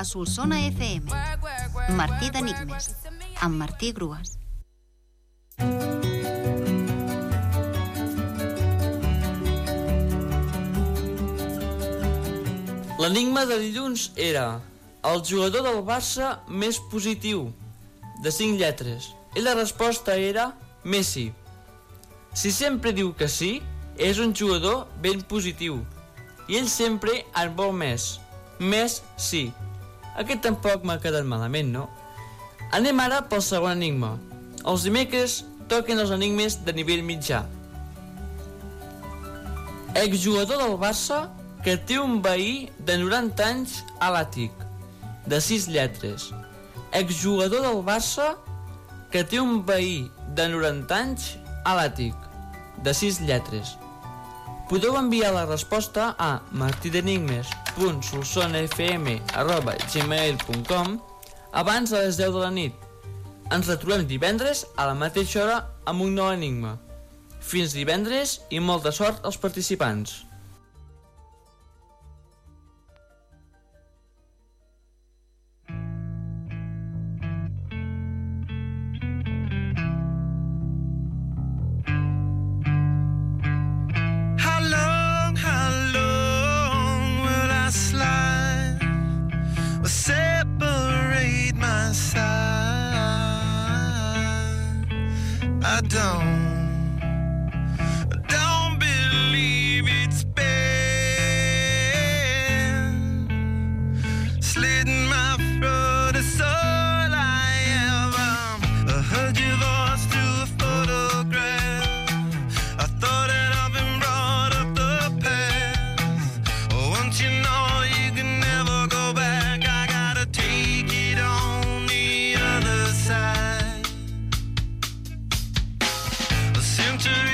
a Solsona FM. Martí d'Enigmes, amb Martí Grues. L'enigma de dilluns era el jugador del Barça més positiu, de 5 lletres. I la resposta era Messi. Si sempre diu que sí, és un jugador ben positiu. I ell sempre en vol més. Més sí. Aquest tampoc m'ha quedat malament, no? Anem ara pel segon enigma. Els dimecres toquen els enigmes de nivell mitjà. Exjugador del Barça que té un veí de 90 anys a l'àtic, de 6 lletres. Exjugador del Barça que té un veí de 90 anys a l'àtic, de 6 lletres. Podeu enviar la resposta a martidenigmes.solsonafm.gmail.com abans de les 10 de la nit. Ens retrobem divendres a la mateixa hora amb un nou enigma. Fins divendres i molta sort als participants. I don't, to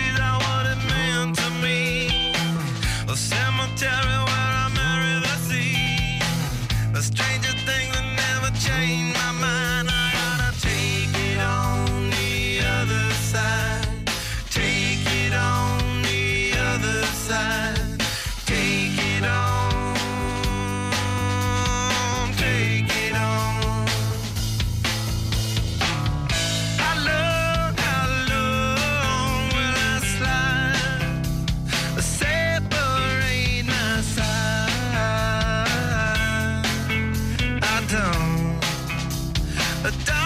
I don't